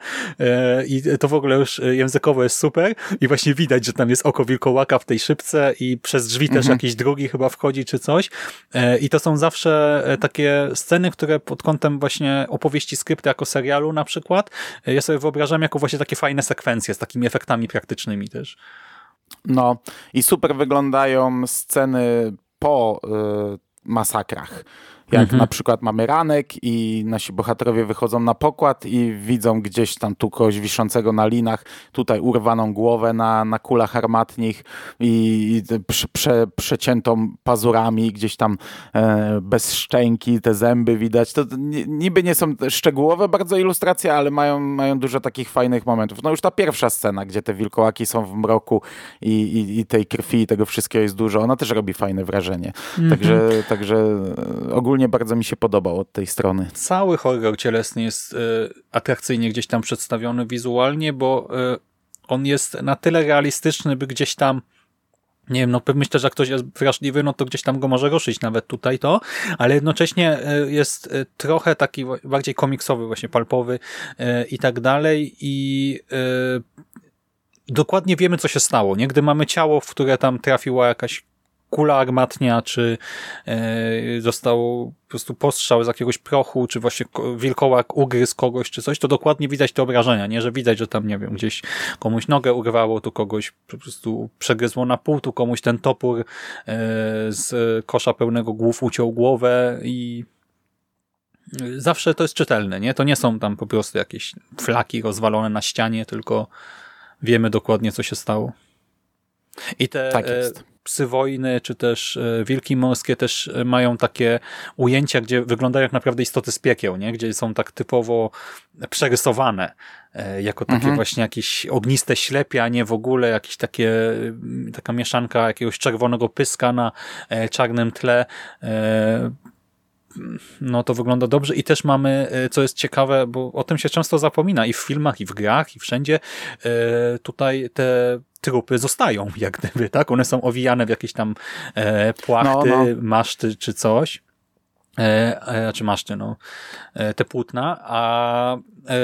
I to w ogóle już językowo jest super i właśnie widać, że tam jest oko wilkołaka w tej szybce i przez drzwi mhm. też jakiś drugi chyba wchodzi czy coś. I to są zawsze takie sceny, które pod kątem właśnie opowieści skrypty jako serialu na przykład, ja sobie wyobrażam jako właśnie takie fajne sekwencje z takimi efektami praktycznymi też. No i super wyglądają sceny po y, masakrach. Jak mhm. na przykład mamy ranek i nasi bohaterowie wychodzą na pokład i widzą gdzieś tam tu kogoś wiszącego na linach, tutaj urwaną głowę na, na kulach armatnich i, i prze, prze, przeciętą pazurami, gdzieś tam e, bez szczęki, te zęby widać. To niby nie są szczegółowe bardzo ilustracje, ale mają, mają dużo takich fajnych momentów. No już ta pierwsza scena, gdzie te wilkołaki są w mroku i, i, i tej krwi i tego wszystkiego jest dużo, ona też robi fajne wrażenie. Mhm. Także, także ogólnie ogólnie bardzo mi się podobał od tej strony. Cały horror cielesny jest y, atrakcyjnie gdzieś tam przedstawiony wizualnie, bo y, on jest na tyle realistyczny, by gdzieś tam nie wiem, no myślę, że jak ktoś jest wrażliwy, no to gdzieś tam go może ruszyć nawet tutaj to, ale jednocześnie jest trochę taki bardziej komiksowy, właśnie palpowy i tak dalej i dokładnie wiemy, co się stało, nie? Gdy mamy ciało, w które tam trafiła jakaś kula armatnia, czy został po prostu postrzał z jakiegoś prochu, czy właśnie wilkołak ugryzł kogoś, czy coś, to dokładnie widać te obrażenia, nie? Że widać, że tam, nie wiem, gdzieś komuś nogę urwało, tu kogoś po prostu przegryzło na pół, tu komuś ten topór z kosza pełnego głów uciął głowę i zawsze to jest czytelne, nie? To nie są tam po prostu jakieś flaki rozwalone na ścianie, tylko wiemy dokładnie, co się stało. I te tak e, psy wojny, czy też e, wilki morskie też e, mają takie ujęcia, gdzie wyglądają jak naprawdę istoty z piekieł, nie? gdzie są tak typowo przerysowane jako takie mhm. właśnie jakieś ogniste ślepia, nie w ogóle jakieś takie, taka mieszanka jakiegoś czerwonego pyska na czarnym tle no to wygląda dobrze i też mamy, co jest ciekawe, bo o tym się często zapomina i w filmach, i w grach, i wszędzie tutaj te trupy zostają, jak gdyby, tak? One są owijane w jakieś tam e, płachty, no, no. maszty czy coś e, e, czy maszty, no, e, te płótna, a e,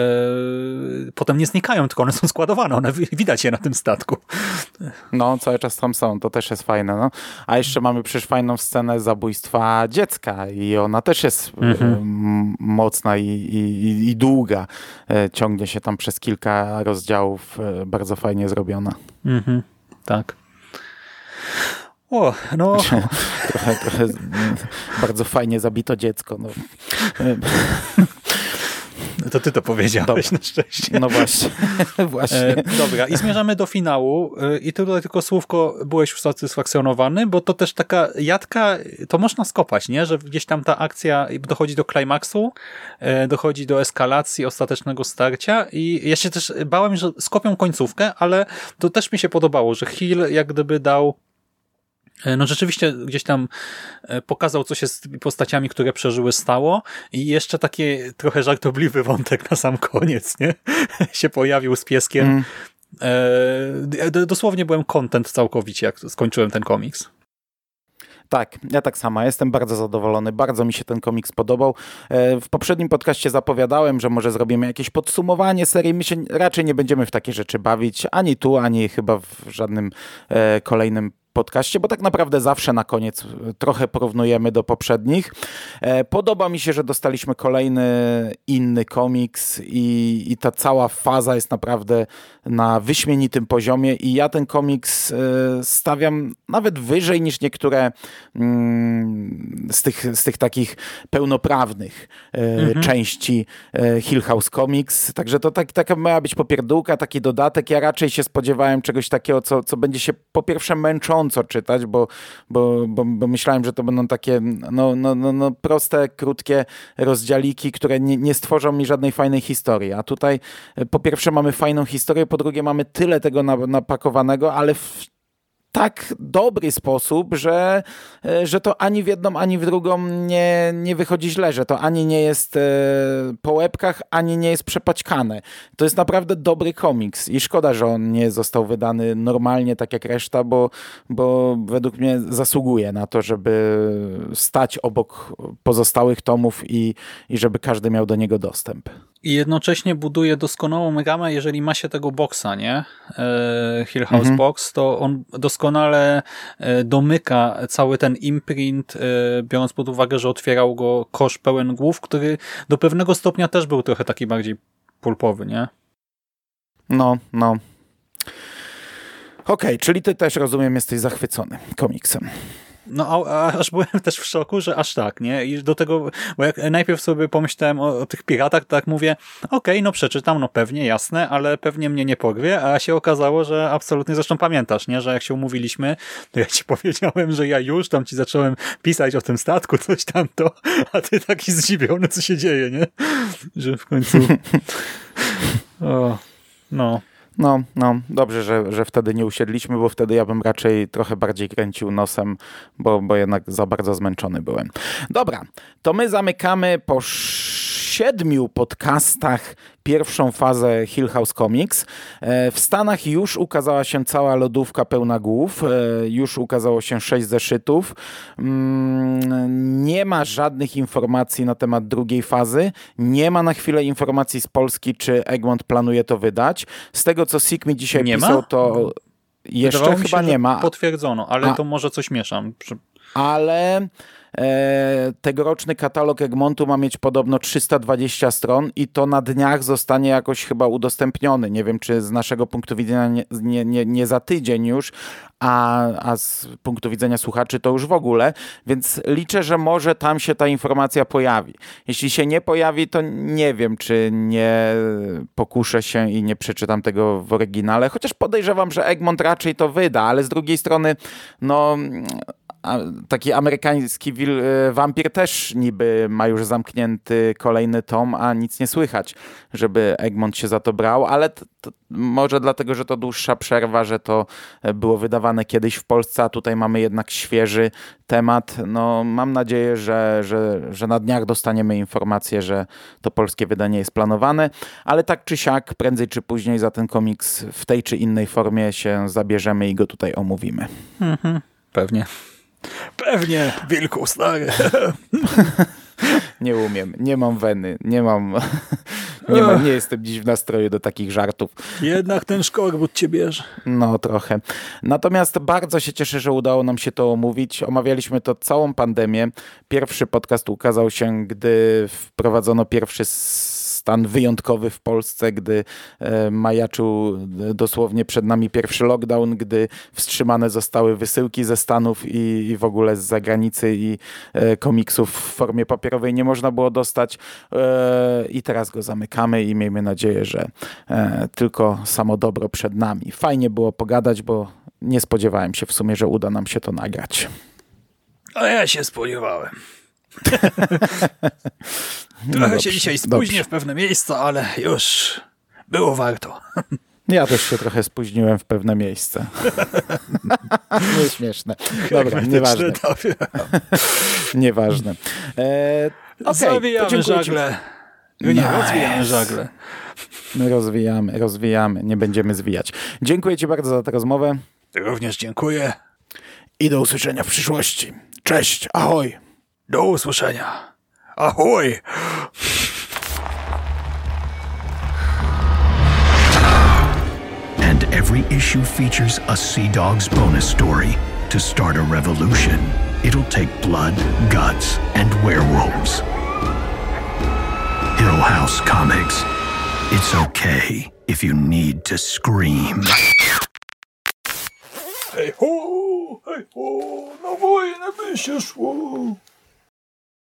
potem nie znikają, tylko one są składowane, one widać je na tym statku. No, cały czas tam są, to też jest fajne, no. A jeszcze mamy przecież fajną scenę zabójstwa dziecka i ona też jest e, mhm. mocna i, i, i długa. Ciągnie się tam przez kilka rozdziałów, bardzo fajnie zrobiona. Mhm. Tak. O, no. trochę, trochę bardzo fajnie zabito dziecko. No. To ty to powiedziałeś Dobra. na szczęście. No właśnie. właśnie. E, dobra, i zmierzamy do finału. E, I tutaj tylko słówko, byłeś już satysfakcjonowany, bo to też taka jadka, to można skopać, nie? Że gdzieś tam ta akcja dochodzi do klimaksu, e, dochodzi do eskalacji, ostatecznego starcia i ja się też bałem, że skopią końcówkę, ale to też mi się podobało, że Hill jak gdyby dał no rzeczywiście gdzieś tam e, pokazał, co się z tymi postaciami, które przeżyły, stało i jeszcze taki trochę żartobliwy wątek na sam koniec, nie? się pojawił z pieskiem. Mm. E, dosłownie byłem content całkowicie, jak skończyłem ten komiks. Tak, ja tak samo. Jestem bardzo zadowolony. Bardzo mi się ten komiks podobał. E, w poprzednim podcaście zapowiadałem, że może zrobimy jakieś podsumowanie serii. My się raczej nie będziemy w takie rzeczy bawić. Ani tu, ani chyba w żadnym kolejnym podcaście, bo tak naprawdę zawsze na koniec e, trochę porównujemy do poprzednich. E, podoba mi się, że dostaliśmy kolejny inny komiks i, i ta cała faza jest naprawdę na wyśmienitym poziomie i ja ten komiks e, stawiam nawet wyżej niż niektóre mm, z tych, z tych takich pełnoprawnych mhm. części Hill House Comics. Także to tak, taka miała być popierdółka, taki dodatek. Ja raczej się spodziewałem czegoś takiego, co, co będzie się po pierwsze męczące co czytać, bo, bo, bo, bo myślałem, że to będą takie no, no, no, no proste, krótkie rozdziałiki, które nie, nie stworzą mi żadnej fajnej historii. A tutaj e, po pierwsze mamy fajną historię, po drugie mamy tyle tego napakowanego, ale w tak dobry sposób, że, e, że to ani w jedną, ani w drugą nie, nie wychodzi źle, że to ani nie jest e, po łebkach, ani nie jest przepaćkane. To jest naprawdę dobry komiks i szkoda, że on nie został wydany normalnie, tak jak reszta, bo, bo według mnie zasługuje na to, żeby stać obok pozostałych tomów i, i żeby każdy miał do niego dostęp i jednocześnie buduje doskonałą gamę, jeżeli ma się tego boksa, nie? E, Hill House mhm. Box, to on doskonale e, domyka cały ten imprint, e, biorąc pod uwagę, że otwierał go kosz pełen głów, który do pewnego stopnia też był trochę taki bardziej pulpowy, nie? No, no. Okej, okay, czyli ty też rozumiem, jesteś zachwycony komiksem. No, a, aż byłem też w szoku, że aż tak, nie? I do tego, bo jak najpierw sobie pomyślałem o, o tych piratach, tak mówię, okej, okay, no przeczytam, no pewnie, jasne, ale pewnie mnie nie porwie, a się okazało, że absolutnie, zresztą pamiętasz, nie? Że jak się umówiliśmy, to ja ci powiedziałem, że ja już tam ci zacząłem pisać o tym statku, coś tam to, a ty taki zdziwiony, co się dzieje, nie? Że w końcu... o, no... No, no, dobrze, że, że wtedy nie usiedliśmy, bo wtedy ja bym raczej trochę bardziej kręcił nosem, bo, bo jednak za bardzo zmęczony byłem. Dobra, to my zamykamy po siedmiu podcastach pierwszą fazę Hill House Comics. E, w Stanach już ukazała się cała lodówka pełna głów, e, już ukazało się sześć zeszytów. Mm, nie ma żadnych informacji na temat drugiej fazy. Nie ma na chwilę informacji z Polski, czy Egmont planuje to wydać. Z tego, co Sik mi dzisiaj nie pisał, ma? to Jeszcze Wydawało chyba się, nie ma. Potwierdzono, ale A- to może coś mieszam. Ale e, tegoroczny katalog Egmontu ma mieć podobno 320 stron i to na dniach zostanie jakoś chyba udostępniony. Nie wiem, czy z naszego punktu widzenia nie, nie, nie, nie za tydzień już, a, a z punktu widzenia słuchaczy to już w ogóle, więc liczę, że może tam się ta informacja pojawi. Jeśli się nie pojawi, to nie wiem, czy nie pokuszę się i nie przeczytam tego w oryginale, chociaż podejrzewam, że Egmont raczej to wyda, ale z drugiej strony, no taki amerykański wil, e, wampir też niby ma już zamknięty kolejny tom, a nic nie słychać, żeby Egmont się za to brał, ale to, to może dlatego, że to dłuższa przerwa, że to e, było wydawane kiedyś w Polsce, a tutaj mamy jednak świeży temat. No, mam nadzieję, że, że, że na dniach dostaniemy informację, że to polskie wydanie jest planowane, ale tak czy siak, prędzej czy później za ten komiks w tej czy innej formie się zabierzemy i go tutaj omówimy. Pewnie. Pewnie, wilku stary. Nie umiem, nie mam weny, nie mam, nie, mam, nie jestem dziś w nastroju do takich żartów. Jednak ten szkorbut cię bierze. No trochę. Natomiast bardzo się cieszę, że udało nam się to omówić. Omawialiśmy to całą pandemię. Pierwszy podcast ukazał się, gdy wprowadzono pierwszy stan wyjątkowy w Polsce, gdy e, majaczył dosłownie przed nami pierwszy lockdown, gdy wstrzymane zostały wysyłki ze Stanów i, w ogóle z zagranicy i e, komiksów w formie papierowej nie można było dostać. E, I teraz go zamykamy i miejmy nadzieję, że e, tylko samo dobro przed nami. Fajnie było pogadać, bo nie spodziewałem się w sumie, że uda nam się to nagrać. A ja się spodziewałem. Trochę dobrze, się dzisiaj dobrze. spóźnię w pewne miejsca, ale już było warto. Ja też się trochę spóźniłem w pewne miejsce. Nieśmieszne. Dobra, nieważne. Nieważne. E, okay, Zawijamy żagle. Nie, Nice. rozwijamy żagle. Rozwijamy, rozwijamy. Nie będziemy zwijać. Dziękuję Ci bardzo za tę rozmowę Również dziękuję. i do usłyszenia w przyszłości. Cześć, ahoj. Do usłyszenia. Ahoj! And every issue features a Sea Dogs bonus story. To start a revolution, it'll take blood, guts, and werewolves. Hill House Comics. It's okay if you need to scream. Hey ho, hey ho, na wojnę by się szło.